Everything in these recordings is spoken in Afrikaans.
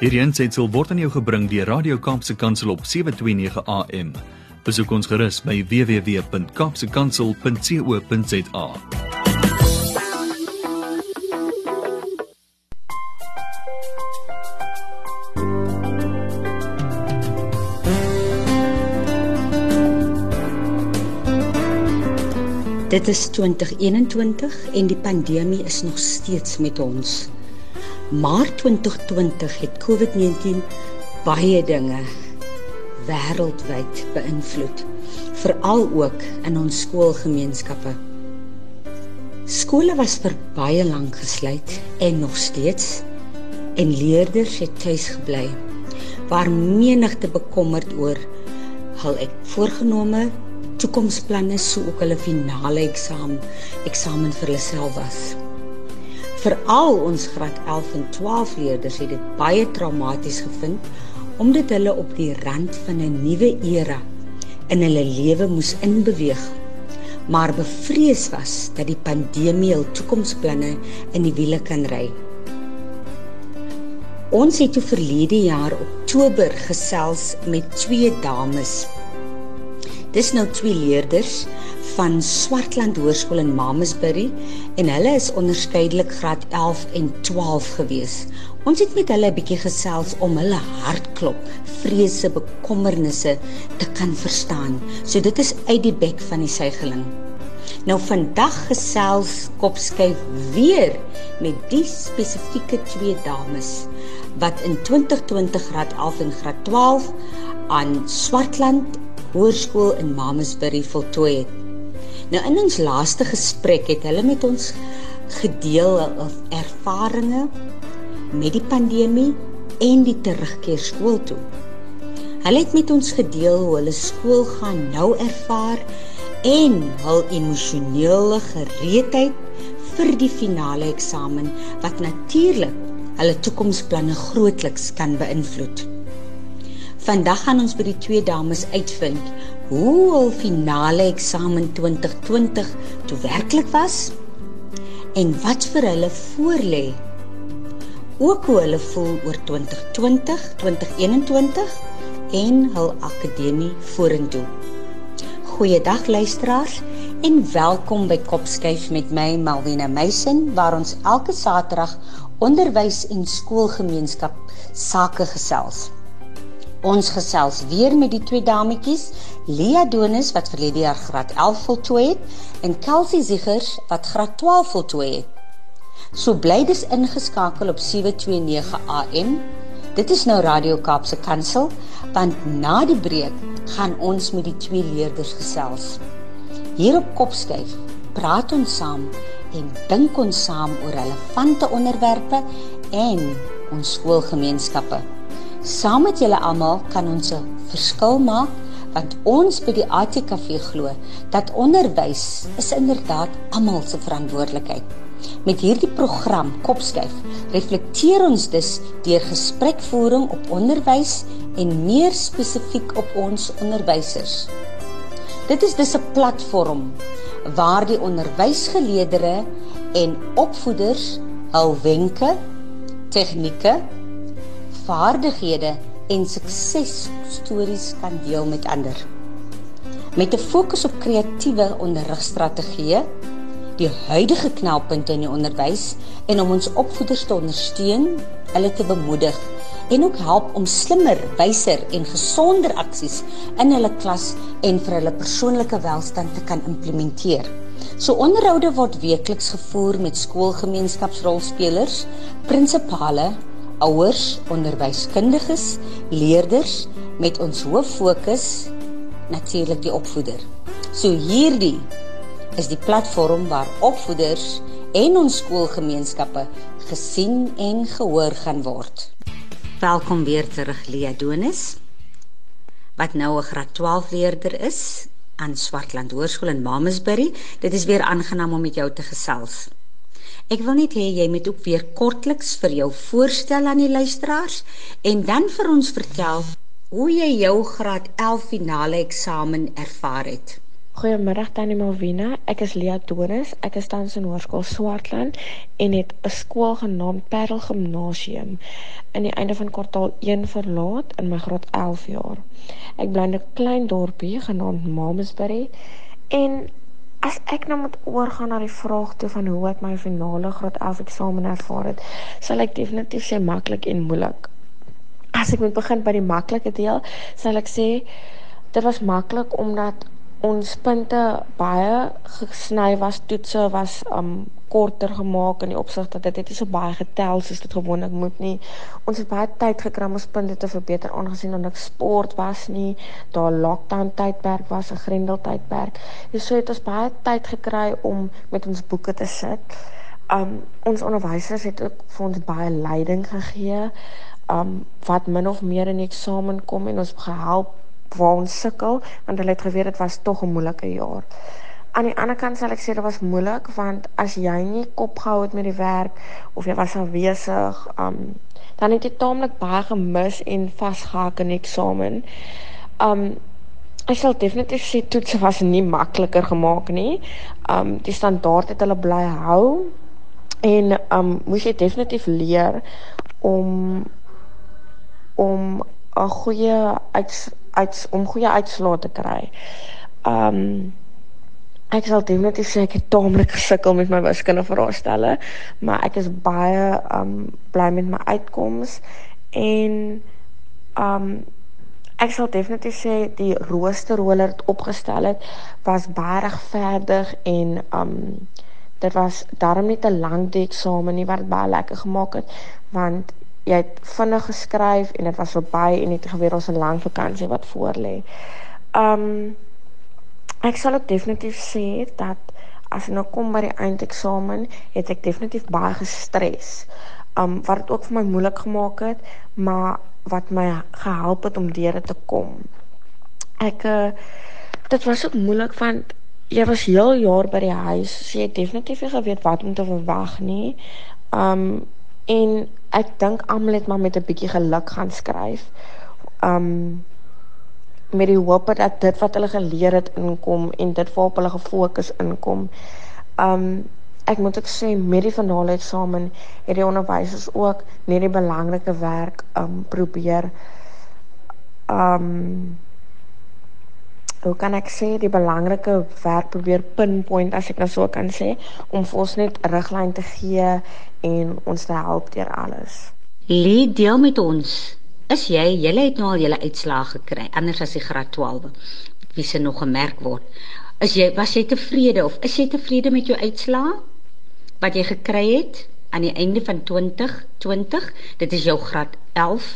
Hierdie aanseit sal word aan jou gebring deur Radio Kaapse Kansel op 7:29 AM. Besoek ons gerus by www.kapsekansel.co.za. Dit is 2021 en die pandemie is nog steeds met ons. Maar 2020 het COVID-19 baie dinge wêreldwyd beïnvloed, veral ook in ons skoolgemeenskappe. Skole was vir baie lank gesluit en nog steeds en leerders het tuis gebly. Waar menigte bekommerd oor hul ek voorgenome toekomsplanne sou ook hulle finale eksamen eksamen vir hulle self was. Veral ons graad 11 en 12 leerders het dit baie traumaties gevind omdat hulle op die rand van 'n nuwe era in hulle lewe moes inbeweeg maar bevrees was dat die pandemie hul toekomsplanne in die wiele kan ry. Ons het toe verlede jaar Oktober gesels met twee dames Dis nou twee leerders van Swartland Hoërskool in Mamasbury en hulle is onderskeidelik graad 11 en 12 gewees. Ons het met hulle 'n bietjie gesels om hulle hartklop, vrese, bekommernisse te kan verstaan. So dit is uit die bek van die suigeling. Nou vandag gesels Kopskyf weer met die spesifieke twee dames wat in 2020 graad 11 en graad 12 aan Swartland hoërskool in Mamasbury voltooi het. Nou in ons laaste gesprek het hulle met ons gedeel hul ervarings met die pandemie en die terugkeer skool toe. Hulle het met ons gedeel hoe hulle skool gaan nou ervaar en hul emosionele gereedheid vir die finale eksamen wat natuurlik hulle toekomsplanne grootliks kan beïnvloed. Vandag gaan ons by die twee dames uitvind hoe hul finale eksamen 2020 toe werklik was en wat vir hulle voorlê. Ook hoe hulle voel oor 2020, 2021 en hul akademie vorentoe. Goeiedag luisteraars en welkom by Kopskuif met my Malvina Meisen waar ons elke Saterdag onderwys en skoolgemeenskap sake gesels. Ons gesels weer met die twee dametjies, Lia Donis wat verlede jaar graad 11 voltooi het en Kelsey Ziegers wat graad 12 voltooi het. So bly dis ingeskakel op 729 AM. Dit is nou Radio Kaapse Kansel, want na die breek gaan ons met die twee leerders gesels. Hier op Kopskyf praat ons saam en dink ons saam oor relevante onderwerpe en ons skoolgemeenskappe. Saam met julle almal kan ons 'n verskil maak want ons by die ATKV glo dat onderwys is inderdaad almal se verantwoordelikheid. Met hierdie program Kopskuif reflekteer ons dus deur gesprekvoering op onderwys en meer spesifiek op ons onderwysers. Dit is dus 'n platform waar die onderwysgeleerders en opvoeders hul wenke, tegnieke vaardighede en suksesstories kan deel met ander. Met 'n fokus op kreatiewe onderrigstrategieë, die huidige knelpunte in die onderwys en om ons opvoeders te ondersteun, hulle te bemoedig en ook help om slimmer, wyser en gesonder aksies in hulle klas en vir hulle persoonlike welstand te kan implementeer. So onderhoude word weekliks gevoer met skoolgemeenskapsrolspelers, prinsipale ouers, onderwyskundiges, leerders met ons hoof fokus natuurlik die opvoeder. So hierdie is die platform waar opvoeders en ons skoolgemeenskappe gesien en gehoor gaan word. Welkom weer terug Lia Donis wat nou 'n graad 12 leerder is aan Swartland Hoërskool in Mamasbury. Dit is weer aangenaam om met jou te gesels. Ek wil net hê jy moet ook weer kortliks vir jou voorstel aan die luisteraars en dan vir ons vertel hoe jy jou graad 11 finale eksamen ervaar het. Goeiemiddag Tannie Malvina. Ek is Lia Donis. Ek is tans in Hoërskool Swartland en het 'n skool genaamd Parel Gimnasium in die einde van kwartaal 1 verlaat in my graad 11 jaar. Ek bly in 'n klein dorpie genaamd Mamasbury en as ek nou moet oorgaan na die vraag toe van hoe ek my finale graad 11 eksamen ervaar het, sal ek definitief sê maklik en moeilik. As ek moet begin by die maklike deel, sal ek sê dit was maklik omdat ons punte baie gesny was toetse was um korter gemaak in die opsig dat dit net nie so baie getel soos dit gewoonlik moet nie. Ons het baie tyd gekry om ons punte te verbeter aangesien dat ek sport was nie, daar lockdown tydperk was, 'n grendel tydperk. Dus so het ons baie tyd gekry om met ons boeke te sit. Um ons onderwysers het ook vir ons baie leiding gegee. Um wat min of meer in die eksamen kom en ons gehelp waar ons sukkel want hulle het geweet dit was tog 'n moeilike jaar. Aan die ander kant sal ek sê dit was moeilik want as jy nie kop gehou het met die werk of jy was afwesig, um dan het jy taamlik baie gemis en vasgehak in eksamen. Um ek sal definitief sê toetse was nie makliker gemaak nie. Um die standaard het hulle bly hou en um moes jy definitief leer om om 'n goeie uit uit om goeie uitslae te kry. Um ek sal definitief sê ek het taamlik gesukkel met my wiskunde vraestelle, maar ek is baie um bly met my uitkoms en um ek sal definitief sê die roosterroller het opgestel het was baie regverdig en um dit was daarom nie te lank die eksamen nie wat baie lekker gemaak het want jy het vinnig geskryf en dit was verby en het geweet ons 'n lang vakansie wat voor lê. Um ek sal ook definitief sê dat as ek nou kom by die eindeksamen, het ek definitief baie gestres. Um wat dit ook vir my moeilik gemaak het, maar wat my gehelp het om deur dit te kom. Ek uh dit was ook moeilik want jy was heel jaar by die huis, so jy het definitief nie geweet wat om te verwag nie. Um en ek dink almal het maar met 'n bietjie geluk gaan skryf. Um met die hoop dat dit wat hulle geleer het inkom en dit waarop hulle gefokus inkom. Um ek moet ook sê met die finale eksamen het die onderwysers ook net die belangrike werk um probeer um hoe kan ek sê die belangrike werk probeer pinpoint as ek nou so kan sê om vir ons net riglyn te gee en ons te help deur alles. Lee deel met ons. Is jy julle het nou al julle uitslae gekry anders as die graad 12 wie se nog gemerk word. Is jy was jy tevrede of is jy tevrede met jou uitslae wat jy gekry het aan die einde van 2020? Dit is jou graad 11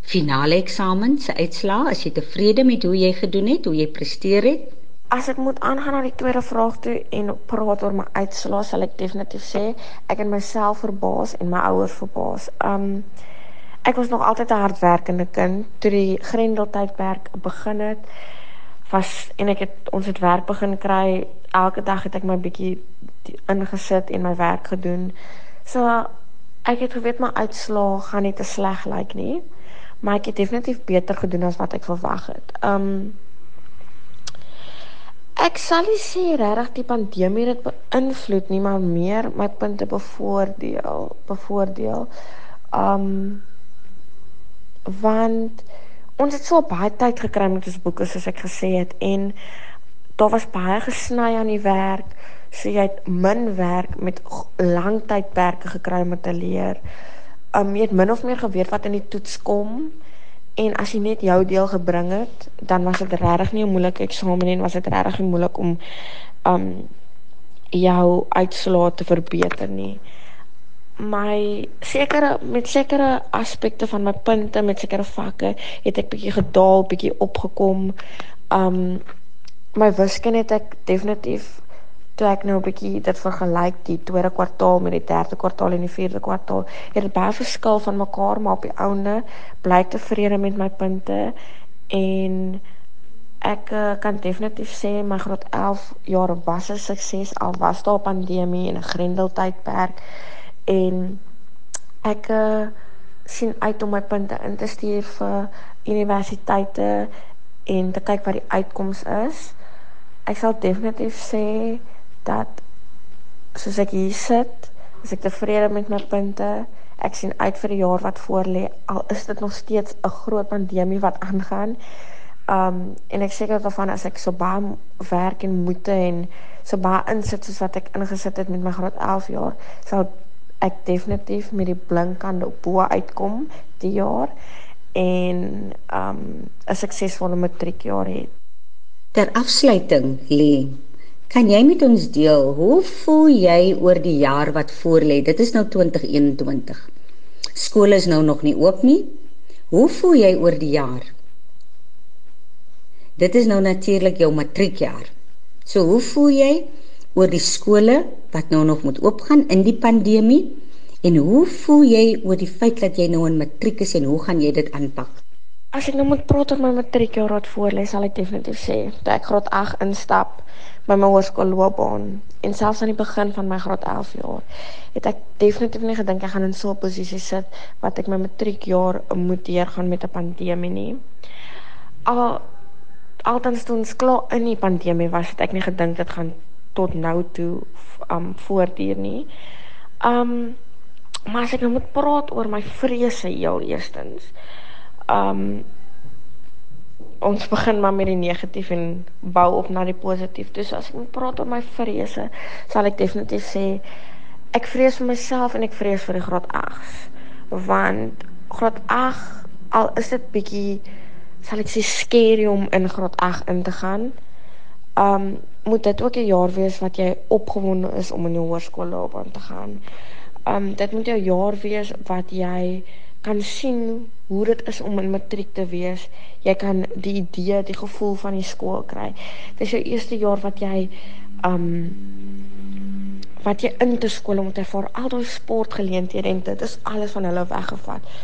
finale eksamen se uitslae? Is jy tevrede met hoe jy gedoen het, hoe jy presteer het? As ek moet aangaan na die tweede vraag toe en praat oor my uitslae, sal ek definitief sê ek het myself verbaas en my ouers verbaas. Um ek was nog altyd 'n hardwerkende kind. Toe die Grendeltydperk begin het, was en ek het ons het werk begin kry. Elke dag het ek my bietjie ingesit en my werk gedoen. So ek het geweet my uitslae gaan nie te sleg lyk like nie maar ek het definitief beter gedoen as wat ek verwag het. Um ek sal nie sê regtig die pandemie het beïnvloed nie, maar meer my punte bevoordeel, bevoordeel. Um want ons het so baie tyd gekry met ons boeke soos ek gesê het en daar was baie gesny aan die werk. So jy het min werk met lang tydperke gekry om te leer um, jy het min of meer geweet wat in die toets kom en as jy net jou deel gebring het, dan was dit regtig nie 'n moeilike eksamen nie, was dit regtig nie moeilik om um jou uitslae te verbeter nie. My sekere met sekere aspekte van my punte met sekere vakke het ek bietjie gedaal, bietjie opgekom. Um my wiskunde het ek definitief toe ek nou 'n bietjie dit vergelyk die tweede kwartaal met die derde kwartaal en die vierde kwartaal, het dit baie verskil van mekaar, maar op die ouene bly ek tevrede met my punte en ek uh, kan definitief sê my graad 11 jaar was 'n sukses al was daar 'n pandemie en 'n grendeltydperk en ek uh, sien uit om my punte in te stuur vir universiteite en te kyk wat die uitkoms is. Ek sal definitief sê dat soos ek hier sit, is ek tevrede met my punte. Ek sien uit vir die jaar wat voorlê. Al is dit nog steeds 'n groot pandemie wat aangaan. Um en ek seker daarvan as ek so baie werk en moeite en so baie insit soos wat ek ingesit het met my graad 11 jaar, sal ek definitief met die blinkande op bo uitkom die jaar en um 'n suksesvolle matriekjaar het. Ter afsluiting, Lee, kan jy met ons deel hoe voel jy oor die jaar wat voorlê? Dit is nou 2021. Skole is nou nog nie oop nie. Hoe voel jy oor die jaar? Dit is nou natuurlik jou matriekjaar. So hoe voel jy oor die skole wat nou nog moet oopgaan in die pandemie? En hoe voel jy oor die feit dat jy nou in matriek is en hoe gaan jy dit aanpak? As ek nou moet praat oor my matriekjaar wat voorlê, sal ek definitief sê dat ek graad 8 instap by my hoërskoolloopbaan en selfs aan die begin van my graad 11 jaar het ek definitief nie gedink ek gaan in so 'n posisie sit wat ek my matriekjaar moet deurgaan met 'n pandemie nie. Al altens toe ons klaar in die pandemie was, het ek nie gedink dit gaan tot nou toe um voortduur nie. Um maar as ek nou moet praat oor my vrese heel eerstens. Um ons begin maar met die negatief en bou op na die positief. Dus as ek moet praat oor my vrese, sal ek definitief sê ek vrees vir myself en ek vrees vir die graad 8s. Want graad 8 al is dit bietjie sal ek sê skerry om in graad 8 in te gaan. Um moet dit ook 'n jaar wees wat jy opgewonde is om in die hoërskoolloopbaan te gaan. Um dit moet 'n jaar wees wat jy kan sien hoe dit is om in matriek te wees. Jy kan die idee, die gevoel van die skool kry. Dit is jou eerste jaar wat jy um wat jy in te skool moet ervaar al daai sportgeleenthede en dit is alles van hulle weggevat.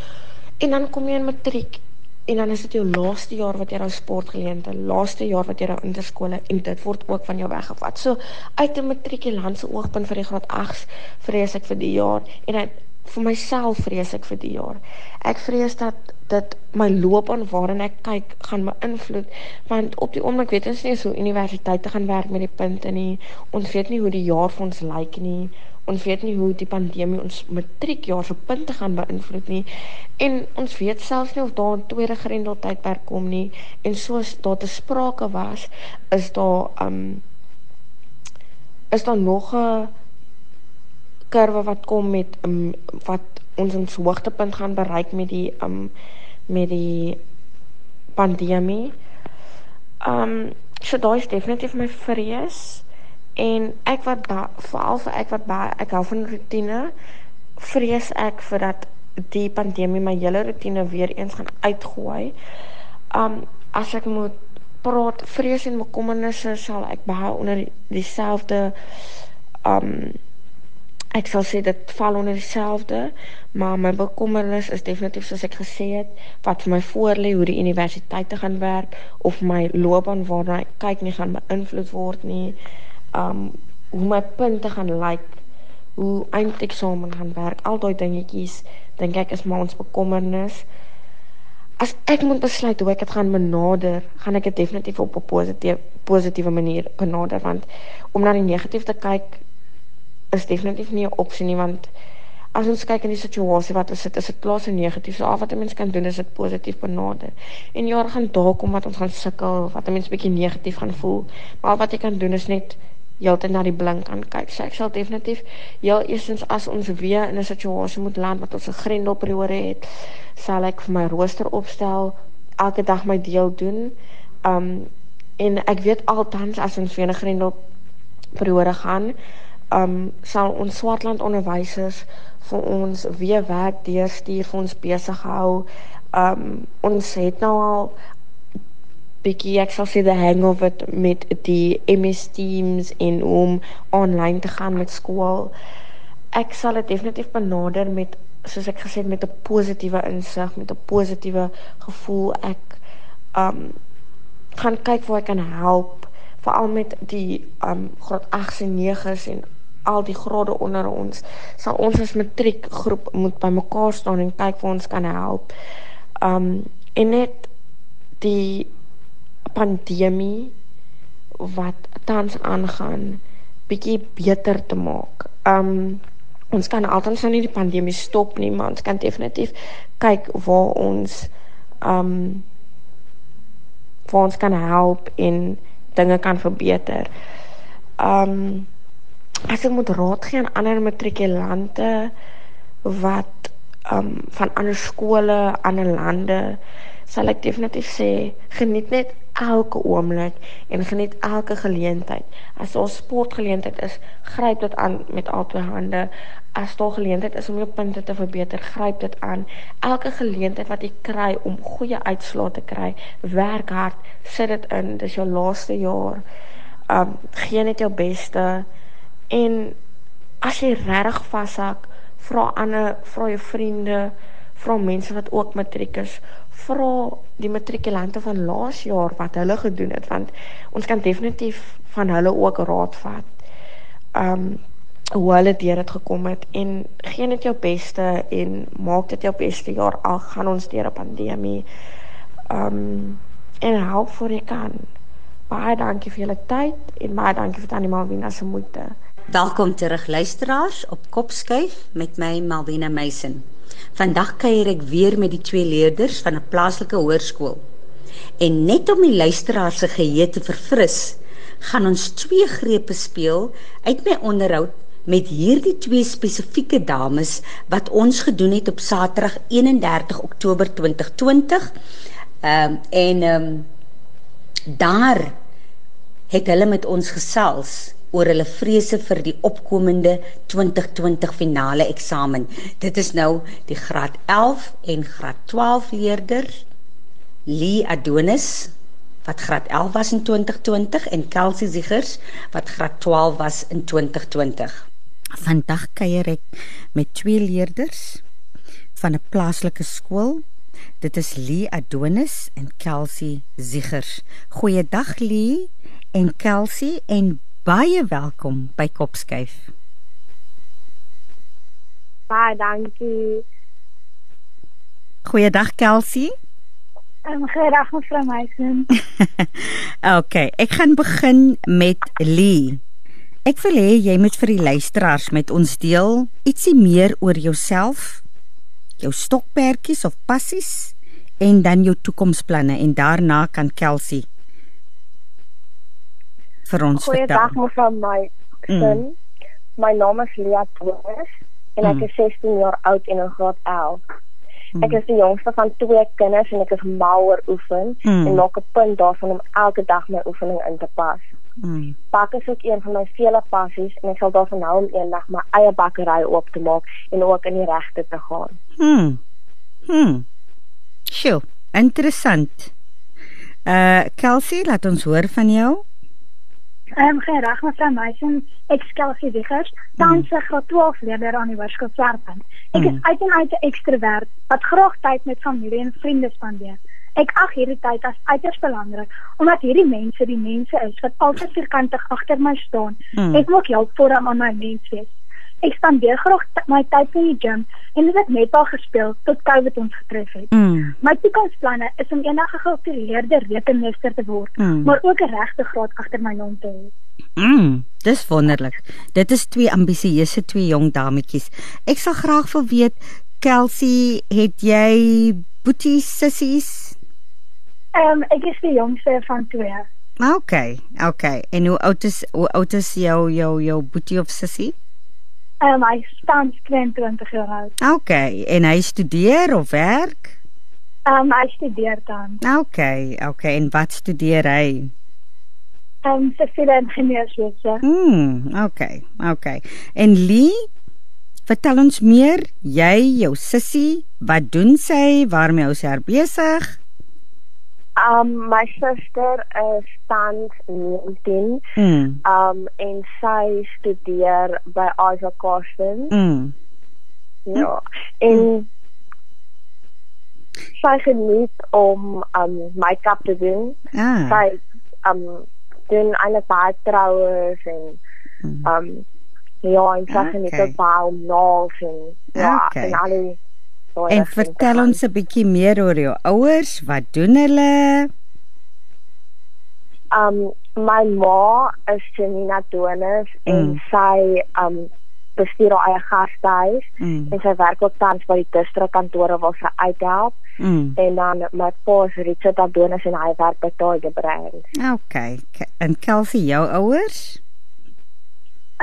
En dan kom jy in matriek en dan is dit jou laaste jaar wat jy nou sportgeleenthede, laaste jaar wat jy nou interskole en dit word ook van jou weggevat. So uit 'n matrikulandse oogpunt vir die graad 8 vrees ek vir die jaar en uit, vir myself vrees ek vir die jaar. Ek vrees dat dit my loopbaan waarin ek kyk gaan beïnvloed want op die oomblik weet ons nie hoe universiteite gaan werk met die punte nie. Ons weet nie hoe die jaar vir ons lyk nie ons weet nie hoe die pandemie ons matriekjaar se punte gaan beïnvloed nie en ons weet selfs nie of daar 'n tweede grendeltydperk kom nie en soos daar te sprake was is daar um is daar nog 'n kurwe wat kom met um, wat ons ons hoogtepunt gaan bereik met die um met die pandemie. Um so daai is definitief my vrees. En ek wat veral vir ek wat baie ek hou van rotine, vrees ek vir dat die pandemie my hele rotine weer eens gaan uitgooi. Um as ek moet praat vrees en bekommernisse sal ek baie onder dieselfde um ek sal sê dit val onder dieselfde, maar my bekommernis is definitief soos ek gesê het, wat vir my voorlê hoe die universiteite gaan werk of my loopbaan waarna ek kyk nie gaan beïnvloed word nie um hoe my punte gaan lyk, like, hoe eindeksamen gaan werk, al daai dingetjies dink ek is maar ons bekommernis. As ek moet besluit hoe ek dit gaan benader, gaan ek dit definitief op 'n positiewe positiewe manier benader want om na die negatief te kyk is definitief nie 'n opsie nie want as ons kyk in die situasie wat ons sit, is dit plaas en negatief. So al wat 'n mens kan doen is dit positief benader. En jare gaan daar kom wat ons gaan sukkel, wat 'n mens bietjie negatief gaan voel. Maar al wat jy kan doen is net heeltyd na die blink aan kyk. So ek sal definitief heel eerstens as ons weer in 'n situasie moet land wat ons 'n grendelperiode het, sal ek vir my rooster opstel, elke dag my deel doen. Um en ek weet altans as ons weer 'n grendelperiode gaan, um sal ons Swartland onderwysers vir ons weer werk deurstuur vir ons besig hou. Um ons het nou al bietjie ek sal sê the hang of it met die MS Teams en om online te gaan met skool. Ek sal dit definitief benader met soos ek gesê het met 'n positiewe insig, met 'n positiewe gevoel. Ek um gaan kyk waar ek kan help veral met die um graad 8s en 9s en al die grade onder ons sal ons as matriekgroep moet bymekaar staan en kyk waar ons kan help. Um en net die pandemie wat tans aangaan bietjie beter te maak. Um ons kan altyd nou nie die pandemie stop nie, maar ons kan definitief kyk waar ons um waar ons kan help en dinge kan verbeter. Um as ek moet raad gee aan ander matrikulante wat um van ander skole, ander lande, sal ek definitief sê geniet net elke oomblik en geniet elke geleentheid. As daar sportgeleentheid is, gryp dit aan met al twee hande. As daar geleentheid is om jou punte te verbeter, gryp dit aan. Elke geleentheid wat jy kry om goeie uitslae te kry, werk hard, sit dit in. Dis jou laaste jaar. Um gee net jou beste en as jy regtig vashak, vra ander, vra jou vriende, vra mense wat ook matriek is, vra die matrikulante van laas jaar wat hulle gedoen het want ons kan definitief van hulle ook raad vat. Um hoe hulle deur dit gekom het en gee net jou beste en maak dit jou beste jaar al gaan ons deur 'n pandemie. Um en help vir jy kan. Baie dankie vir julle tyd en baie dankie vir Tannie Malvina se moeite. Welkom terug luisteraars op Kopskuif met my Malvina Meisen. Vandag kuier ek weer met die twee leerders van 'n plaaslike hoërskool. En net om die luisteraars se geheue te verfris, gaan ons twee grepe speel uit my onderhoud met hierdie twee spesifieke dames wat ons gedoen het op Saterdag 31 Oktober 2020. Ehm um, en ehm um, daar het hulle met ons gesels oor hulle vrese vir die opkomende 2020 finale eksamen. Dit is nou die graad 11 en graad 12 leerders. Lee Adonis wat graad 11 was in 2020 en Kelsey Ziegers wat graad 12 was in 2020. Vandag kuier ek met twee leerders van 'n plaaslike skool. Dit is Lee Adonis en Kelsey Ziegers. Goeiedag Lee en Kelsey en baie welkom by Kopskuif. Baie dankie. Goeiedag Kelsey. Um, goeiedag mevrou Meisen. okay, ek gaan begin met Lee. Ek wil hê jy moet vir die luisteraars met ons deel ietsie meer oor jouself, jou stokperdjies of passies en dan jou toekomsplanne en daarna kan Kelsey vir ons Goeiedag, vertel. Goeiedag mevrou my sin. Mm. My naam is Lia Thomas en ek mm. is 16 jaar oud en in graad 11. Mm. Ek is die jongste van twee kinders en ek is mal oor oefen mm. en maak 'n punt daarvan om elke dag my oefening in te pas. Mm. Bak is ook een van my vele passies en ek sal daarvan hou om eendag my eie bakkery oop te maak en ook in die regte te gaan. Hm. Hm. Sjoe, interessant. Uh Kelsey, laat ons hoor van jou. Ehm um, gereg mevrou Meisen, ek skel sy wiggers, tans se graad 12 leerder aan die Hoërskool Swartland. Ek mm. is uit en uit 'n ekstrovert wat graag tyd met familie en vriende spandeer. Ek ag hierdie tyd as uiters belangrik omdat hierdie mense die mense is wat altyd vierkantig agter my staan. Mm. Ek moet help vorm aan my menswees. Ek spandeer graag my tyd in die gym en dit het net al gespeel tot COVID ons getref het. Mm. My toekomsplanne is om eendag 'n geïntegreerde rekenmeester te word, mm. maar ook 'n regte graad agter my naam te hê. Mm, dis wonderlik. Dit is twee ambisieuse twee jong dametjies. Ek sal graag wil weet, Kelsey, het jy boetie sissies? Ehm um, ek is die jongste van twee. OK, OK. En hoe oud is hoe oud is jou jou jou boetie of sissie? Um, hy staan 22 jaar oud. Okay, en hy studeer of werk? Um, hy studeer dan. Okay, okay, en wat studeer hy? Um, siviele ingenieurswese. Hmm, okay, okay. En Lee, vertel ons meer, jy, jou sussie, wat doen sy, waarmee is sy besig? Um my suster is tans 19. Mm. Um en sy studeer by Isaac Carson. Mm. Ja. En mm. sy geniet om um make-up te doen. Ah. Sy um doen alle baie troues en mm. um ja, en sy okay. geniet ook baie om naals en ja, okay. en alle En vertel ons 'n bietjie meer oor jou ouers. Wat doen hulle? Um my ma is Janina Donis mm. en sy um bestuur haar eie gastehuis mm. en sy werk ook tans by die distrikkantore waar sy uithelp. Mm. En dan my pa is Richard Donis en hy werk by Tiger Brand. Okay. En Kelsey, jou ouers?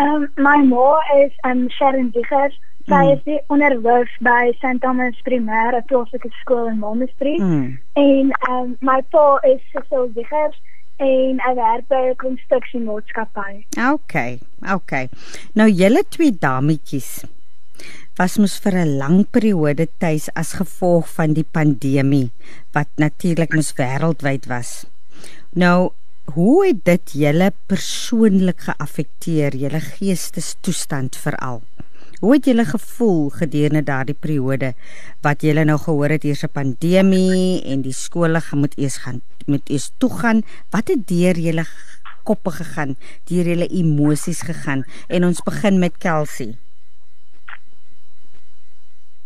Um my ma is um Sharon Diggers. Sy mm. is die onderwys by St Thomas Primêre Plaaslike Skool in Malmesbury. Mm. En um my pa is Cecil Diggers en hy werk by 'n konstruksiemaatskappy. Okay. Okay. Nou julle twee dametjies was mos vir 'n lang periode tuis as gevolg van die pandemie wat natuurlik mos wêreldwyd was. Nou, hoe het dit julle persoonlik geaffekteer, julle geestestoestand veral? Hoe het julle gevoel gedurende daardie periode wat julle nou gehoor het hier's 'n pandemie en die skole moet eers gaan moet eers toe gaan? Wat het deur julle koppe gegaan? Deur julle emosies gegaan? En ons begin met Kelsey.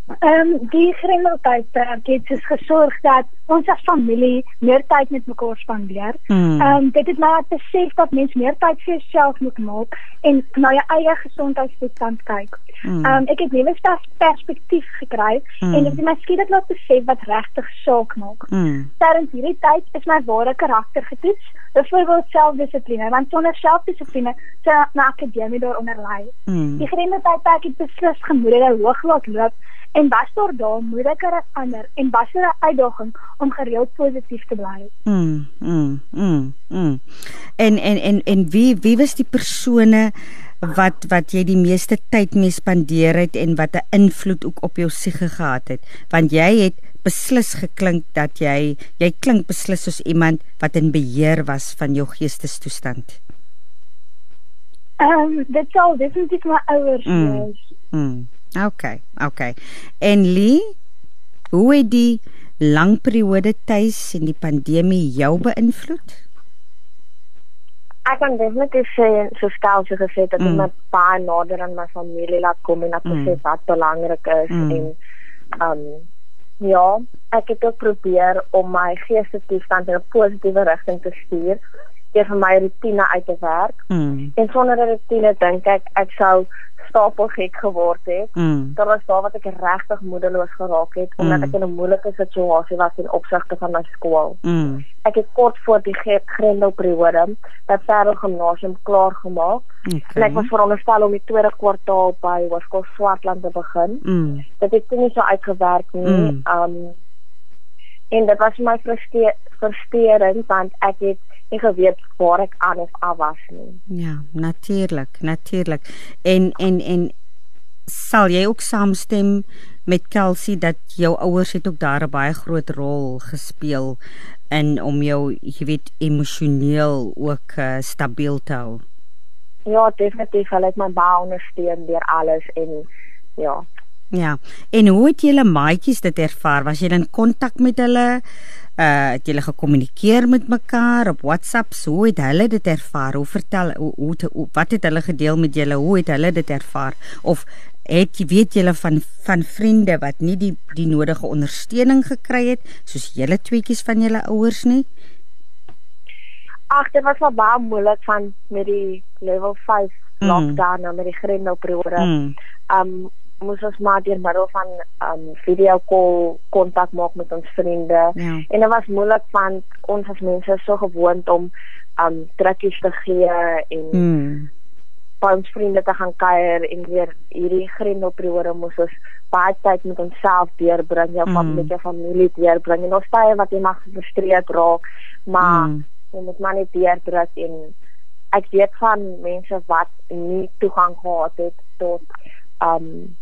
Ehm um, die grendeltydperk het dus gesorg dat ons as familie meer tyd met mekaar spandeer. Hmm. Ehm um, dit het my laat besef dat mens meer tyd vir jouself moet maak en na jou eie gesondheidstoestand kyk. Hmm. Ehm um, ek het nuwe perspektief gekry mm. en dit het my skielik laat besef wat regtig saak maak. Mm. Terwyl hierdie tyd is my ware karakter getoets, byvoorbeeld selfdissipline, want sonder selfdissipline sou na akademie daaronder lê. Mm. Die grendeltydperk het beslis gemoedere hoog laat loop En was daar daar moeiliker as ander en was daar 'n uitdaging om gereeld positief te bly? Mm, mm, mm, mm. En en en en wie wie was die persone wat wat jy die meeste tyd mee spandeer het en wat 'n invloed ook op jou siege gehad het? Want jy het beslis geklink dat jy jy klink beslis soos iemand wat in beheer was van jou geestestoestand. Ehm um, dit sou definitief my ouers mm, wees. Mm. Okay, okay. En Lee, hoe het die lang periode tuis en die pandemie jou beïnvloed? Ek kan definitief sê so stel so gesê dat mm. my pa nader aan my familie laat kom en dat mm. sê wat belangrik is mm. en um ja, ek het ook probeer om my geestesstoestand in 'n positiewe rigting te stuur deur vir my rotine uit te werk. Mm. En sonder 'n rotine dink ek ek sou stapel gek geword het. Mm. Daar was daar wat ek regtig moedeloos geraak het omdat mm. ek in 'n moeilike situasie was in opsigte van my skool. Mm. Ek het kort voor die grendelperiode by Parel Gimnasium klaar gemaak. Okay. En ek was veronderstel om die tweede kwartaal by Hoërskool Swartland te begin. Mm. Dit het nie so uitgewerk nie. Mm. Um en dit was my frustrerend want ek het nie geweet waar ek aan of af was nie. Ja, natuurlik, natuurlik. En en en sal jy ook saamstem met Kelsey dat jou ouers het ook daar 'n baie groot rol gespeel in om jou, jy weet, emosioneel ook uh, stabiel te hou? Ja, definitief. Hulle het my baie ondersteun deur alles en ja. Ja. En hoe het julle maatjies dit ervaar? Was jy in kontak met hulle? uh het julle gekommunikeer met mekaar op WhatsApp? Hoe het hulle dit ervaar? Hoe vertel hoe, hoe, hoe wat het hulle gedeel met julle? Hoe het hulle dit ervaar? Of het jy weet julle van van vriende wat nie die die nodige ondersteuning gekry het soos julle tweetjies van julle ouers nie? Ag, dit was wel baie moeilik van met die level 5 mm. lockdown mm. en met die grendelperiode. Mm. Um moes ons maar deur middel van um video call kontak maak met ons vriende. Ja. En dit was moeilik want ons as mense is so gewoond om um drukkies te gee en mm. by ons vriende te gaan kuier en weer hierdie grendelperiode moes ons baie tyd met onsself deurbring, jou mm. met jou familie deurbring. En ons tye wat jy mag gefrustreerd raak, maar mm. jy moet maar net deurdruk en ek weet van mense wat nie toegang gehad het tot um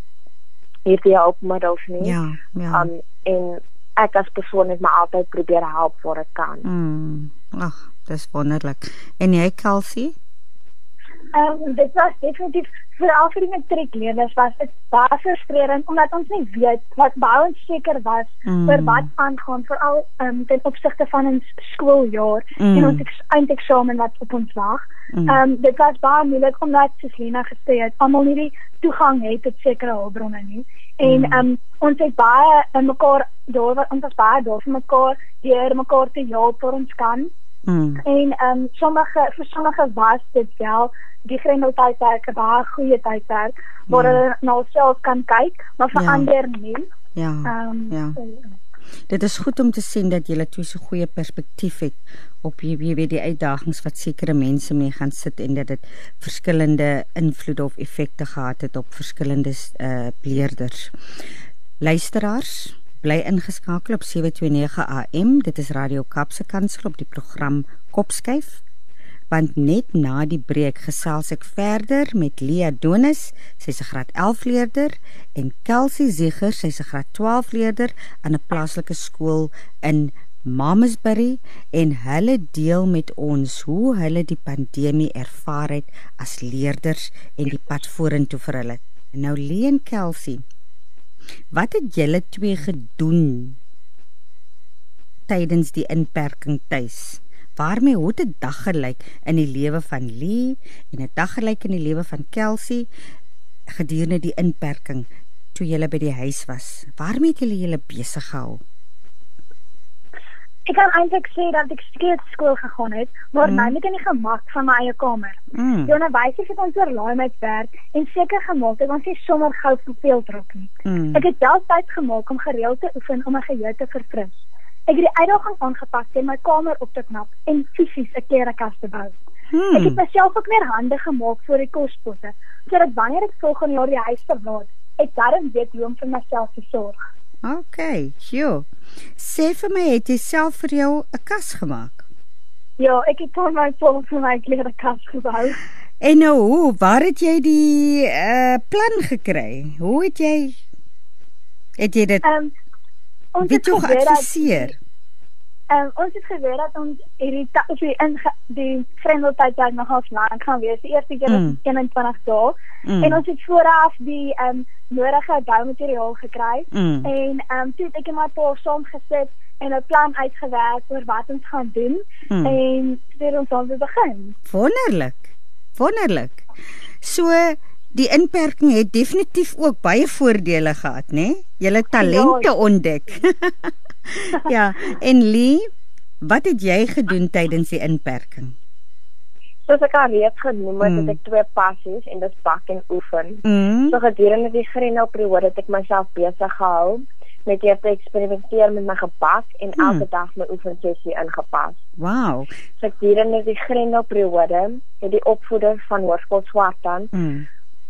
hierdie hulpmiddels nie. Ja, ja. Um en ek as persoon het my altyd probeer help waar ek kan. Mm. Ag, dis wonderlik. En jy Kelsey? Ehm um, dit was definitief vir al vir die matriekleerders was dit baie frustrerend omdat ons nie weet wat baie onseker was mm. oor wat aangaan veral um, ten opsigte van ons skooljaar mm. en ons eindeksamen wat op ons wag. Ehm mm. um, dit was baie moeilik omdat Selena gesê het almal nie die toegang het tot sekere hulpbronne nie. En ehm um, ons het baie in mekaar daar ons was baie daar vir mekaar deur mekaar te help vir ons kan. Mm. En ehm um, sommige vir sommige was dit wel die grendeltydperk 'n baie goeie tydperk waar mm. hulle na hulself kan kyk, maar vir ja. ander nie. Ja. Ehm um, ja. Ja. Dit is goed om te sien dat julle twee so goeie perspektief het op jy weet die uitdagings wat sekere mense mee gaan sit en dat dit verskillende invloede of effekte gehad het op verskillende uh leerders. Luisteraars, bly ingeskakel op 729 AM. Dit is Radio Kapse Kansel op die program Kopskyf want net na die breek gesels ek verder met Lia Donis, sy's 'n graad 11 leerder en Kelsey Zieger, sy's 'n graad 12 leerder aan 'n plaaslike skool in Mamasbury en hulle deel met ons hoe hulle die pandemie ervaar het as leerders en die pad vorentoe vir hulle. Nou Lia en Kelsey, wat het julle twee gedoen tydens die inperking tuis? waarmee hoe 'n dag gelyk in die lewe van Lee en 'n dag gelyk in die lewe van Kelsey gedurende die inperking toe jy by die huis was. Waarmee het julle julle besig gehou? Ek kan eintlik sê dat ek steeds skool gegaan het, maar mm. nou net in die gemak van my eie kamer. Mm. Die onderwysers het ons oorlaai met werk en seker gemaak dat ons nie sommer gou verveel trok nie. Mm. Ek het self tyd gemaak om gereeld te oefen om my geheue te verfris. Ek het die uitdaging aangepak en my kamer op te knap en fisies 'n klerekas te bou. Hmm. Ek het myself ook meer hande gemaak vir die kospotte, sodat wanneer ek volgende jaar die huis verlaat, ek darm weet hoe om vir myself te sorg. OK, sjoe. Sê vir my, het jy self vir jou 'n kas gemaak? Ja, ek het van my pa vir my klerekas gebou. En nou, hoe, waar het jy die uh, plan gekry? Hoe het jy het jy dit um, ons het geadviseer. Um, ons het geweet dat ons hierdie of die in die grendeltyd daar nog half lank gaan wees. Die eerste keer mm. 21 dae mm. en ons het vooraf die um, nodige boumateriaal gekry mm. en um, toe het ek en my pa saam gesit en 'n plan uitgewerk oor wat ons gaan doen mm. en dit ons dan begin. Wonderlik. Wonderlik. So die inperking het definitief ook baie voordele gehad, né? Nee? Julle talente ja. ontdek. ja, en Lee, wat het jy gedoen tydens die inperking? Soos ek al reeds genoem het, mm. het ek twee passies en dit bak en oefen. Mm. So gedurende die grendelperiode het ek myself besig gehou met hier te eksperimenteer met my gebak en mm. elke dag my oefensessie ingepas. Wow. So gedurende die grendelperiode het die opvoeder van Hoërskool Swartland mm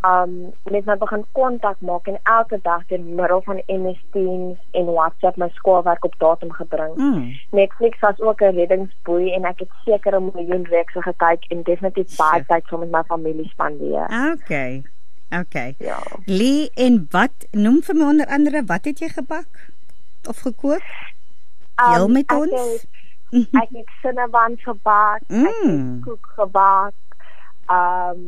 um net nou begin kontak maak en elke dag deur middel van MS Teams en WhatsApp my skoolwerk op datum gebring. Mm. Netflix was ook 'n reddingsboei en ek het seker 'n miljoen reekse gekyk en definitief baie tyd saam met my familie spandeer. Okay. Okay. Ja. Lee en wat noem vir my onder andere wat het jy gebak of gekook? Deel um, met ons. Het, ek het cinnamon gebak, mm. ek het koek gebak. Um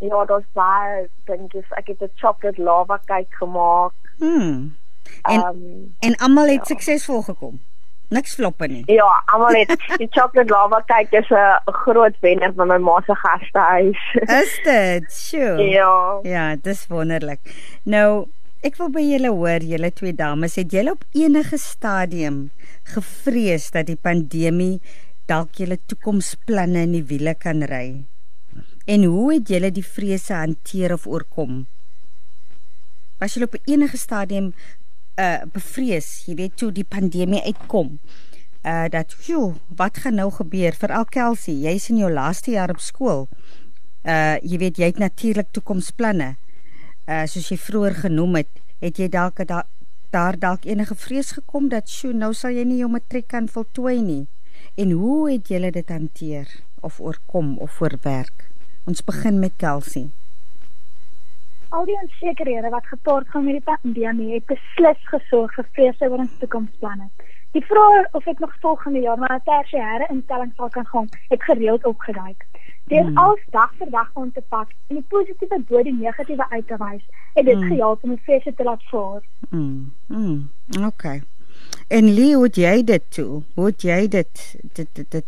Ja, daar's baie dink ek ek het 'n chocolate lava cake gemaak. Mm. En um, en almal het ja. suksesvol gekom. Niks floppe nie. Ja, almal het die chocolate lava cake is 'n groot wenner van my ma se gastehuis. Is dit? Sjoe. Ja. Ja, dis wonderlik. Nou, ek wil by julle hoor, julle twee dames, het julle op enige stadium gevrees dat die pandemie dalk julle toekomsplanne in die wiele kan ry? En hoe het julle die vrese hanteer of oorkom? Was julle op enige stadium uh bevrees, jy weet toe die pandemie uitkom? Uh dat, "Joe, wat gaan nou gebeur vir Alkelsie? Jy's in jou laaste jaar op skool." Uh jy weet jy het natuurlik toekomsplanne. Uh soos jy vroeër genoem het, het jy dalk da, daar dalk enige vrees gekom dat, "Sjoe, nou sal jy nie jou matriek kan voltooi nie." En hoe het julle dit hanteer of oorkom of voorwerk? Ons begin met Kelsey. Al die onsekerhede wat gepaard gaan met die pandemie het beslis gesorg vir vrese oor ons toekomsplanne. Die vraag of ek nog volgende jaar na 'n tersiêre instelling sal kan gaan, het gereeld opgeduik. Deur hmm. als dag vir dag aan te pak en die positiewe bo die negatiewe uit te wys, het dit hmm. gehelp om die vrese te laat vaar. Mm. Mm. Okay. En Lee, hoe jy dit toe? Hoe jy dit dit dit, dit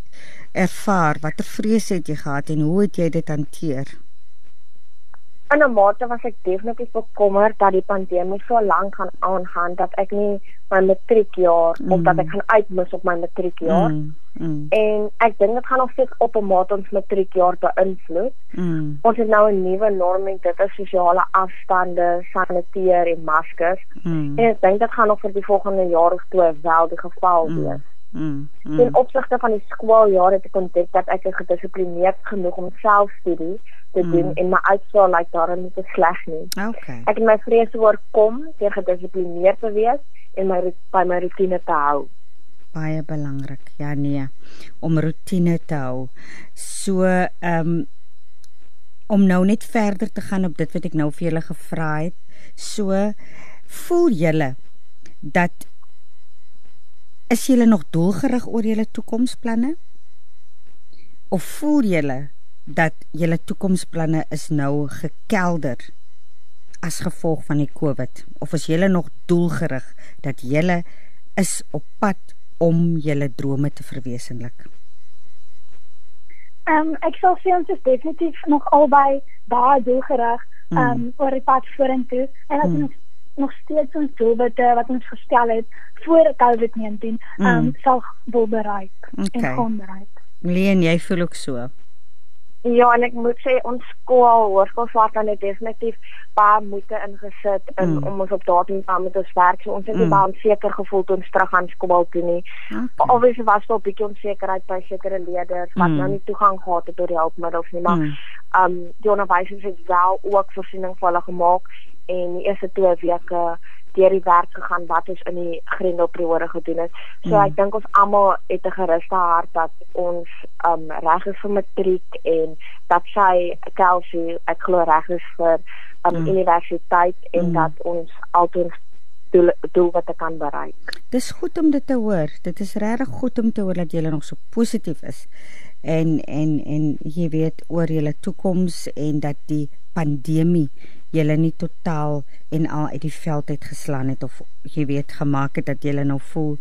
ervaar? Watter vrese het jy gehad en hoe het jy dit hanteer? in 'n mate was ek definitief bekommerd dat die pandemie so lank gaan aangaan dat ek nie my matriekjaar mm. of dat ek gaan uitmis op my matriekjaar. Mm. Mm. En ek dink dit gaan nog steeds op 'n mate ons matriekjaar beïnvloed. Mm. Ons het nou 'n nuwe norm en dit is sosiale afstande, saniteer en maskers. Mm. En ek dink dit gaan nog vir die volgende jaar of twee wel die geval mm. wees. Mm. Mm. In opsigte van die skooljaar het ek ontdek dat ek gedissiplineerd genoeg om selfstudie te doen mm. en my uitslae lyk like daarin nie te sleg nie. Okay. Ek het my vrese oorkom deur gedissiplineerd te wees en my by my rotine te hou. Baie belangrik. Ja nee, om rotine te hou. So ehm um, om nou net verder te gaan op dit wat ek nou vir julle gevra het. So voel julle dat is julle nog doelgerig oor julle toekomsplanne? Of voel julle dat julle toekomsplanne is nou gekelder as gevolg van die COVID of is julle nog doelgerig dat julle is op pad om julle drome te verwesenlik? Ehm um, ek sal sê ons is definitief nog albei baie doelgerig ehm um, mm. oor die pad vorentoe en dat mm. ons nog steeds ons doelwitte wat ons gestel het voor COVID-19 ehm um, mm. sal wil bereik okay. en gaan bereik. Leen, jy voel ook so. Ja, en ek moet sê ons skool, hoërskool Swartland het definitief baie moeite ingesit in mm. om ons op daardie tyd met ons werk. So ons het mm. baie onseker gevoel toe ons terug aan skool toe nie. Okay. Obviously was daar 'n bietjie onsekerheid by sekere leerders wat mm. nou nie toegang gehad het tot die hulpmiddels nie, maar mm. um die onderwysers het wel ook voorsiening vir hulle gemaak en die eerste twee weke deur die werk gegaan wat ons in die grendelperiode gedoen het. So mm. ek dink ons almal het 'n geruste hart dat ons um reg is vir matriek en dat sy Kelsey ek glo reg is vir um mm. universiteit en mm. dat ons altyd doel, doel wat ek kan bereik. Dis goed om dit te hoor. Dit is regtig goed om te hoor dat jy nog so positief is. En en en jy weet oor julle toekoms en dat die pandemie julle nie totaal en al uit die veld uit geslaan het of jy weet gemaak het dat julle nou voel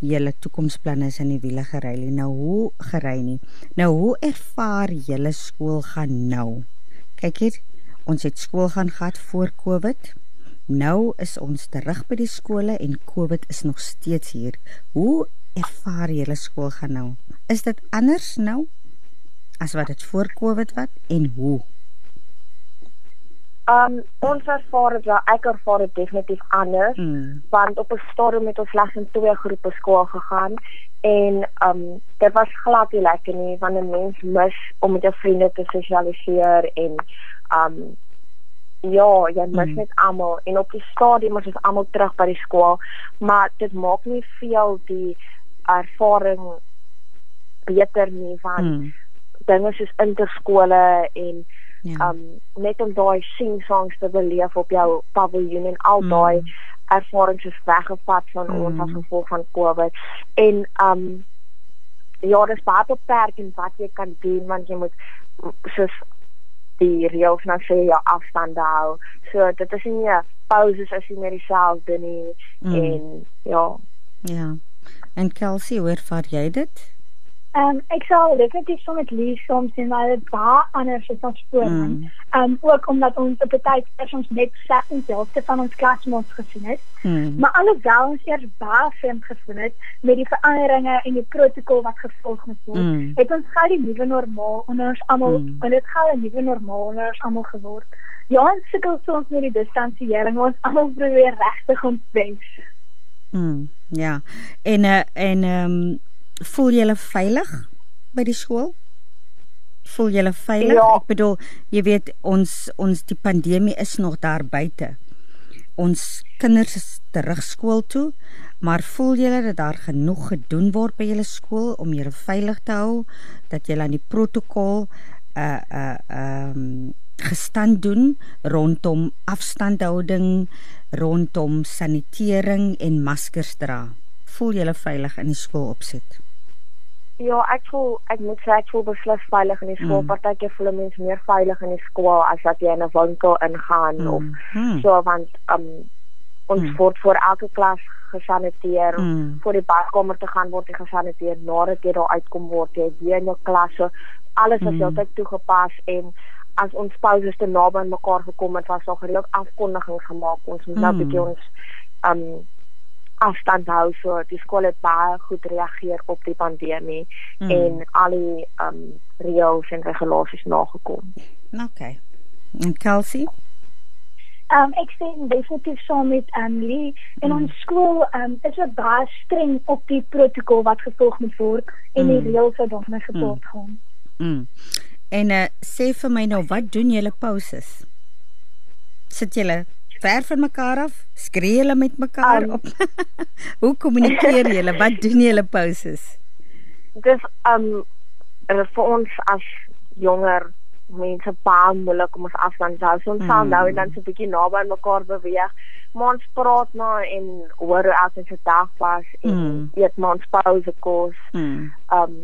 julle toekomsplanne is in die wiele gery nie. Nou hoe gery nie? Nou hoe ervaar julle skool gaan nou? Kyk hier, ons het skool gaan gehad voor Covid. Nou is ons terug by die skole en Covid is nog steeds hier. Hoe ervaar julle skool gaan nou? Is dit anders nou as wat dit voor Covid was en hoe? Um ons ervaar dit wel ek ervaar dit definitief anders mm. want op 'n stadium het ons slegs in twee groepe skool gegaan en um dit was glad nie lekker nie want 'n mens mis om met jou vriende te sosialiseer en um ja, jy mis mm. net almal en op die stadium is ons almal terug by die skool maar dit maak nie veel die ervaring beter nie van mm. dinge soos interskole en Ja. Um net om daai sing songs te beleef op jou paviljoen en al mm. daai ervarings is weggevat van mm. ons as gevolg van Covid. En um ja, dis baie beperk in wat jy kan doen want jy moet soos die reëls nou sê jy afstand hou. So dit is nie pauses as jy net dieselfde nie mm. en ja. Ja. En Kelsey, hoe ervaar jy dit? Ehm um, ek sal definitief so met Lee soms sien maar baie anders is as voor. Ehm mm. um, ook omdat ons op tyd eers ons net self en selfte van ons klasmaats gesien het. Mm. Maar alhoewel ons eers baie vreemd gevoel het met die veranderinge en die protokol wat gevolg moet word, mm. het ons gou die nuwe normaal onder ons almal mm. en dit gaan 'n nuwe normaal onder ons almal geword. Ja, ons sukkel soms met die distansiering, ons almal probeer regtig ons bes. Mm. Ja. En uh, en ehm um, voel jy veilig by die skool? Voel jy veilig? Ja. Ek bedoel, jy weet ons ons die pandemie is nog daar buite. Ons kinders is terug skool toe, maar voel julle dat daar genoeg gedoen word by julle skool om julle veilig te hou, dat julle aan die protokol uh uh um gestand doen rondom afstandhouding, rondom sanitering en maskers dra. Voel julle veilig in die skool opset? Ja, ek voel ek moet sê ek voel beslis veilig in die skool. Mm. Partykeer voel mense meer veilig in die skool as wat jy in 'n winkel ingaan mm. of mm. so want um ons mm. word vir elke klas gesaniteer mm. voor die badkamer te gaan word jy gesaniteer nadat jy daar uitkom word jy weer in jou klas so alles is mm. heeltyd toegepas en as ons pauses te naby aan mekaar gekom het, was daar gereeld afkondigings gemaak. Ons moet nou 'n mm. bietjie ons um afstand hou so die skool het baie goed reageer op die pandemie mm. en al die um reëls en regulasies nagekom. Okay. En Kelsey? Um ek sien definitief saam met Emily in mm. ons skool um is dit baie streng op die protokol wat gevolg moet word en mm. die reëls wat daarmee gepaard mm. gaan. Mm. En uh, sê vir my nou wat doen julle pauses? Sit julle ver van mekaar af? Skree julle met mekaar um, op? Hoe kommunikeer julle? Wat doen julle pauses? Dis um vir ons as jonger mense baie moeilik om ons afstand te hou. So ons sal mm. nou en dan so 'n bietjie naby mekaar beweeg. Maar ons praat nou en hoor hoe elke se dag was en mm. eet maar ons pouse kos. Mm. Um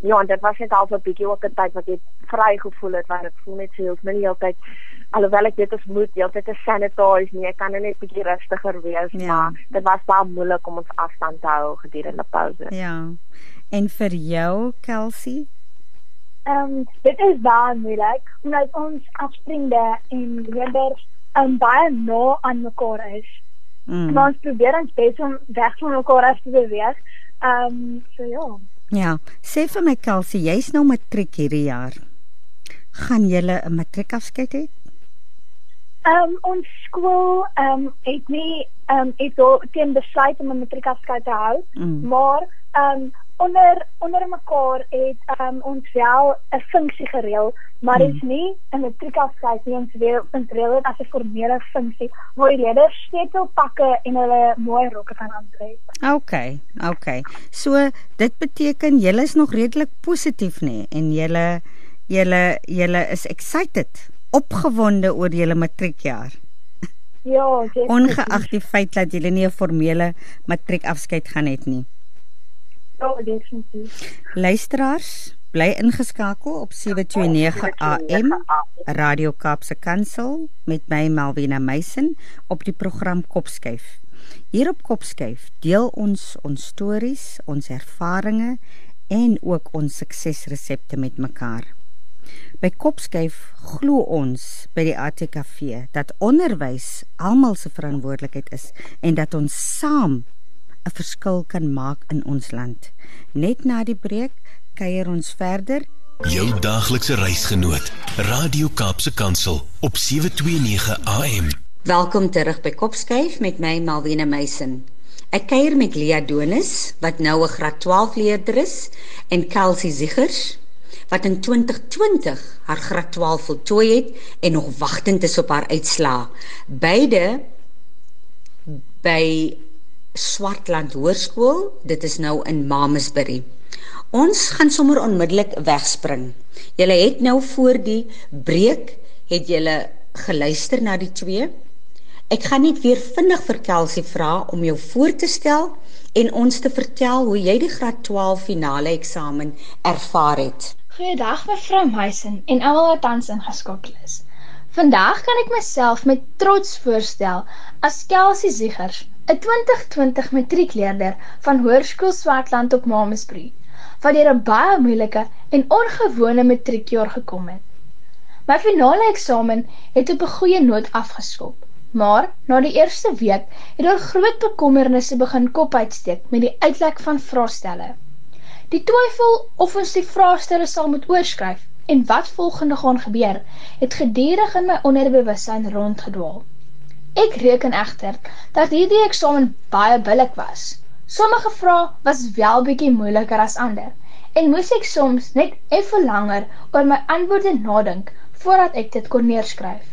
ja, en dit was net al 'n bietjie ook 'n tyd wat ek vry gevoel het want ek voel net so ek min heeltyd alhoewel ek dit as moet heeltyd te sanitize nie, ek kan net 'n bietjie rustiger wees, ja. maar dit was baie moeilik om ons afstand te hou gedurende pouse. Ja. En vir jou, Kelsey? Ehm um, dit is baie moeilik omdat ons afspringde en leerders um, baie na aan mekaar is. Mm. Maar ons probeer ons bes om weg van mekaar af te beweeg. Ehm um, so ja. Ja, sê vir my Kelsey, jy's nou matriek hierdie jaar. Gaan jy 'n matriekafskeid hê? Ehm um, ons skool ehm um, het nie ehm um, het al teen besluit om 'n matriekafskeid te hou, mm. maar ehm um, onder onder mekaar het um, ons wel 'n funksie gereël, maar dit is hmm. nie 'n matriekafskeid nie, ons wil ons reël dit as 'n formele funksie waar die leerders sleutelpakke en hulle mooi rokke kan aantrek. OK, OK. So dit beteken julle is nog redelik positief nê en julle julle julle is excited, opgewonde oor julle matriekjaar. Ja, ongeag die feit dat julle nie 'n formele matriekafskeid gaan hê nie. Ja, definitief. Luisteraars, bly ingeskakel op 729 AM Radio Kaapse Kansel met my Malvina Meisen op die program Kopskyf. Hier op Kopskyf deel ons ons stories, ons ervarings en ook ons suksesresepte met mekaar. By Kopskyf glo ons by die ATKV dat onderwys almal se verantwoordelikheid is en dat ons saam 'n verskil kan maak in ons land. Net na die breek kuier ons verder. Jou daaglikse reisgenoot, Radio Kaapse Kansel op 729 AM. Welkom terug by Kopskyf met my Malwena Meisen. Ek kuier met Lia Donis wat nou 'n graad 12 leerder is en Kelsey Ziegers wat in 2020 haar graad 12 voltooi het en nog wagtend is op haar uitslaa. Beide by Swartland Hoërskool. Dit is nou in Mamasbury. Ons gaan sommer onmiddellik wegspring. Julle het nou voor die breek het julle geluister na die twee. Ek gaan net weer vinnig vir Kelsey vra om jou voor te stel en ons te vertel hoe jy die graad 12 finale eksamen ervaar het. Goeiedag mevrou Meisen en almal wat tans ingeskakel is. Vandag kan ek myself met trots voorstel as Kelsey Ziegers 'n 2020 matriekleerder van Hoërskool Swartland op Mamasbury, wat deur 'n baie moeilike en ongewone matriekjaar gekom het. My finale eksamen het op 'n goeie noot afgeskop, maar na die eerste week het daar groot bekommernisse begin kop uitsteek met die uitlek van vraestelle. Die twyfel of ons die vraestelle sal moet oorskryf en wat volgende gaan gebeur, het gedurig in my onderbewussyn rondgedwaal. Ek reken egter dat hierdie eksamen baie billik was. Sommige vrae was wel bietjie moeiliker as ander en moes ek soms net effe langer oor my antwoorde nadink voordat ek dit kon neerskryf.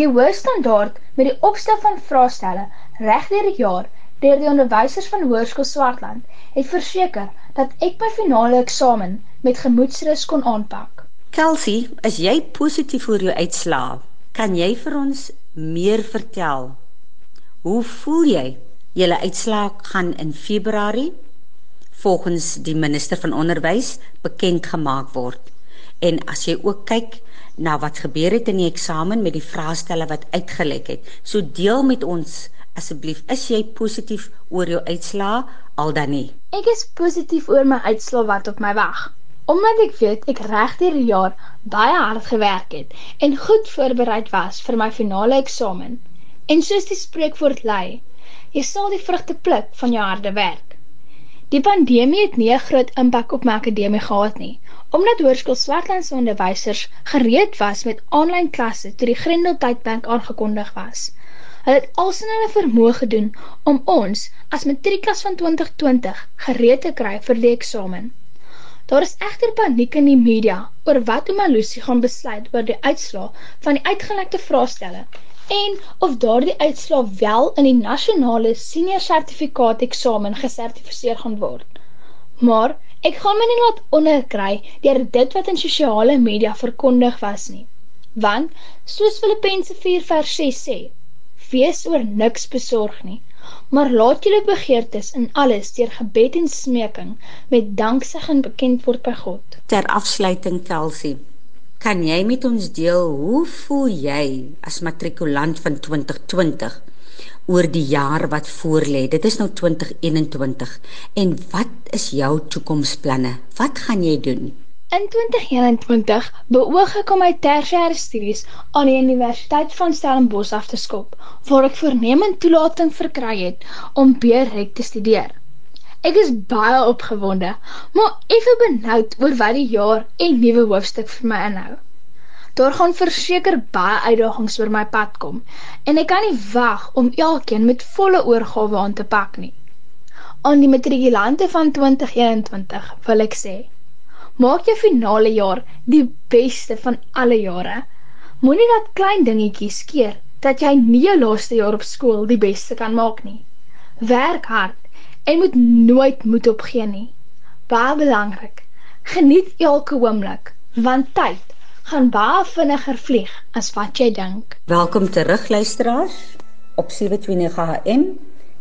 Die hoë standaard met die opstel van vraestelle reg deur die jaar deur die onderwysers van Hoërskool Swartland het verseker dat ek my finale eksamen met gemoedsrus kon aanpak. Kelsey, is jy positief oor jou uitslae? Kan jy vir ons meer vertel? Hoe voel jy? Julle uitslae gaan in Februarie volgens die minister van onderwys bekend gemaak word. En as jy ook kyk na wat gebeur het in die eksamen met die vraestelle wat uitgelek het, so deel met ons asseblief, is jy positief oor jou uitslae al dan nie? Ek is positief oor my uitslae wat op my wag. omdat ek weet ek reg deur die jaar baie hard gewerk het en goed voorbereid was vir my finale eksamen. En soos die spreekwoord lei, jy sal die vrugte pluk van jou harde werk. Die pandemie het nie 'n groot impak op my akademie gehad nie, omdat Hoërskool Swartland se onderwysers gereed was met aanlyn klasse toe die Grendeltydbank aangekondig was. Hulle het als in hulle vermoë gedoen om ons as matriekklas van 2020 gereed te kry vir die eksamen. Daar is egter paniek in die media oor wat Omalusi gaan besluit oor die uitslaa van die uitgelekte vraestelle en of daardie uitslaa wel in die nasionale senior sertifikaat eksamen gesertifiseer gaan word. Maar ek gaan my nie laat onderkry deur dit wat in sosiale media verkondig was nie. Want soos Filippense 4 vers 6 sê, wees oor niks besorg nie maar laat julle begeertes in alles deur gebed en smeking met danksegging bekend word by God. Ter afsluiting Kelsie, kan jy met ons deel hoe voel jy as matrikulant van 2020 oor die jaar wat voorlê? Dit is nou 2021 en wat is jou toekomsplanne? Wat gaan jy doen? In 2021 beoog ek om my tersiêre studies aan die Universiteit van Stellenbosch af te skop, waar ek voornemend toelating verkry het om B.Rec te studeer. Ek is baie opgewonde, maar effe benoud oor wat die jaar en nuwe hoofstuk vir my inhou. Daar gaan verseker baie uitdagings oor my pad kom en ek kan nie wag om elkeen met volle oorgawe aan te pak nie. Aan die matrikulante van 2021 wil ek sê Maak jou finale jaar die beste van alle jare. Moenie dat klein dingetjies keer dat jy nie jou laaste jaar op skool die beste kan maak nie. Werk hard en moet nooit moed opgee nie. Baie belangrik. Geniet elke oomblik want tyd gaan baie vinniger vlieg as wat jy dink. Welkom terug luisteraars op 729 AM.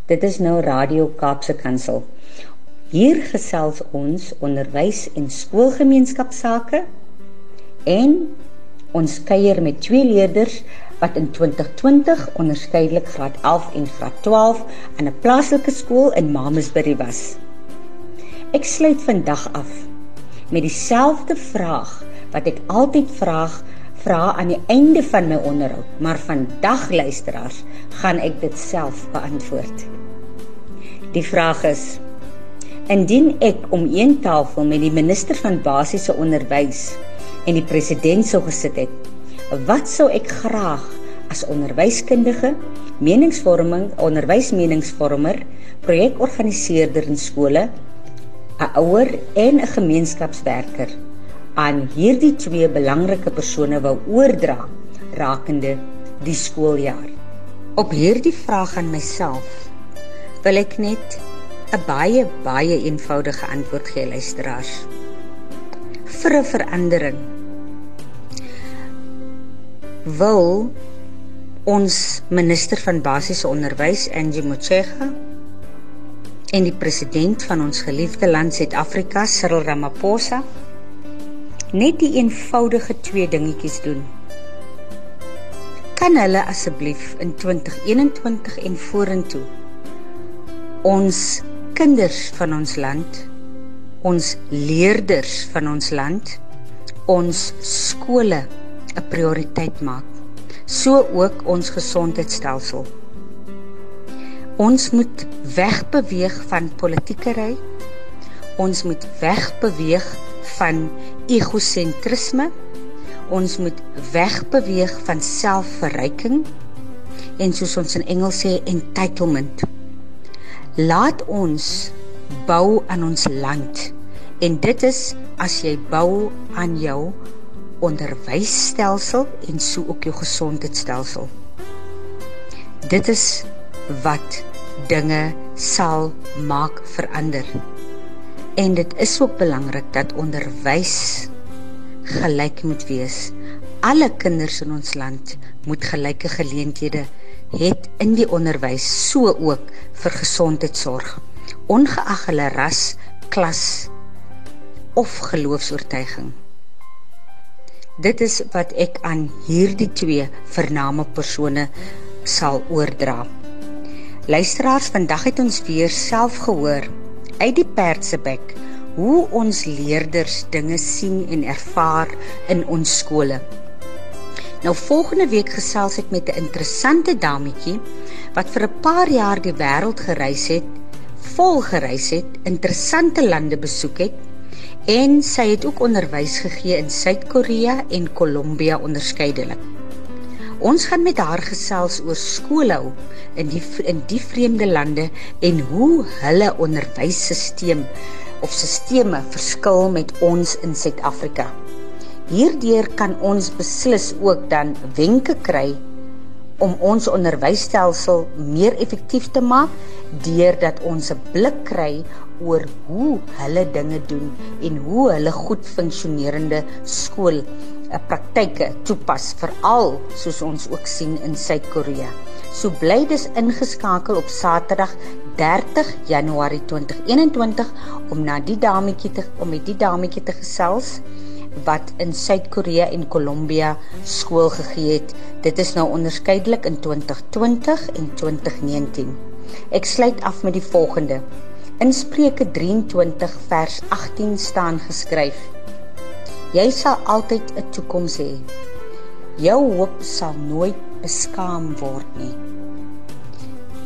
Dit is nou Radio Kaapse Kansel. Hier gesels ons onderwys en skoolgemeenskapsake en ons kuier met twee leerders wat in 2020 onderskeidelik graad 11 en graad 12 aan 'n plaaslike skool in Mamasbury was. Ek sluit vandag af met dieselfde vraag wat ek altyd vra vra aan die einde van my onderhoud, maar vandag luisteraars, gaan ek dit self beantwoord. Die vraag is: Indien ek om een tafel met die minister van basiese onderwys en die president sou gesit het, wat sou ek graag as onderwyskundige, meningsvorming, onderwysmeningsvormer, projekorganiseerder in skole, 'n ouer en 'n gemeenskapswerker aan hierdie twee belangrike persone wou oordra rakende die skooljaar. Op hierdie vraag aan myself wil ek net 'n baie baie eenvoudige antwoord gee luisteraars. Vir 'n verandering wil ons minister van basiese onderwys Angie Motshega en die president van ons geliefde land Suid-Afrika Cyril Ramaphosa net die eenvoudige twee dingetjies doen. Kan hulle asseblief in 2021 en vorentoe ons kinders van ons land, ons leerders van ons land, ons skole 'n prioriteit maak. So ook ons gesondheidstelsel. Ons moet wegbeweeg van politiekery. Ons moet wegbeweeg van egosentrisme. Ons moet wegbeweeg van selfverryking en soos ons in Engels sê entitlement. Laat ons bou aan ons land. En dit is as jy bou aan jou onderwysstelsel en so ook jou gesondheidstelsel. Dit is wat dinge sal maak verander. En dit is ook belangrik dat onderwys gelyk moet wees. Alle kinders in ons land moet gelyke geleenthede het in die onderwys so ook vir gesondheidsorg ongeag hulle ras, klas of geloofs-oortuiging. Dit is wat ek aan hierdie twee vername persone sal oordra. Luisteraars, vandag het ons weer self gehoor uit die perd se bek hoe ons leerders dinge sien en ervaar in ons skole. Nou volgende week gesels ek met 'n interessante dametjie wat vir 'n paar jaar die wêreld gereis het, vol gereis het, interessante lande besoek het en sy het ook onderwys gegee in Suid-Korea en Kolombia onderskeidelik. Ons gaan met haar gesels oor skoolhou in die in die vreemde lande en hoe hulle onderwysstelsel of sisteme verskil met ons in Suid-Afrika. Hierdeur kan ons beslis ook dan wenke kry om ons onderwysstelsel meer effektief te maak deurdat ons 'n blik kry oor hoe hulle dinge doen en hoe hulle goed funksionerende skool 'n praktyke toepas veral soos ons ook sien in Suid-Korea. So bly dis ingeskakel op Saterdag 30 Januarie 2021 om na die dametjie te om met die dametjie te gesels wat in Suid-Korea en Kolombia skool gegee het. Dit is nou onderskeidelik in 2020 en 2019. Ek sluit af met die volgende. In Spreuke 23 vers 18 staan geskryf: Jy sal altyd 'n toekoms hê. Jou hoop sal nooit beskaam word nie.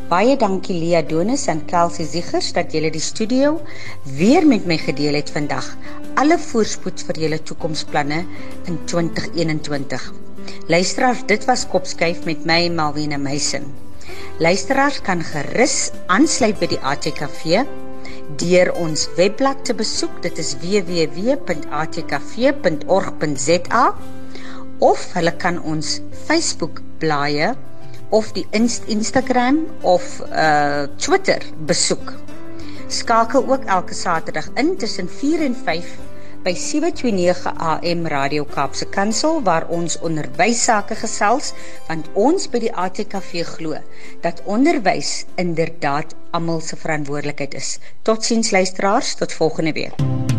Baie dankie Lia Donis en Kelsey Ziegers dat julle die studio weer met my gedeel het vandag. Alle voorspoed vir julle toekomsplanne in 2021. Luisteraars, dit was Kopskyf met my Malwena Meisen. Luisteraars kan gerus aansluit by die ATKV deur ons webblad te besoek. Dit is www.atkv.org.za of hulle kan ons Facebook blaaie of die Inst Instagram of uh Twitter besoek. Skakel ook elke Saterdag in tussen 4 en 5 by 729 AM Radio Kaapse Kansel waar ons onderwys sake gesels want ons by die ATKV glo dat onderwys inderdaad almal se verantwoordelikheid is. Totsiens luisteraars, tot volgende week.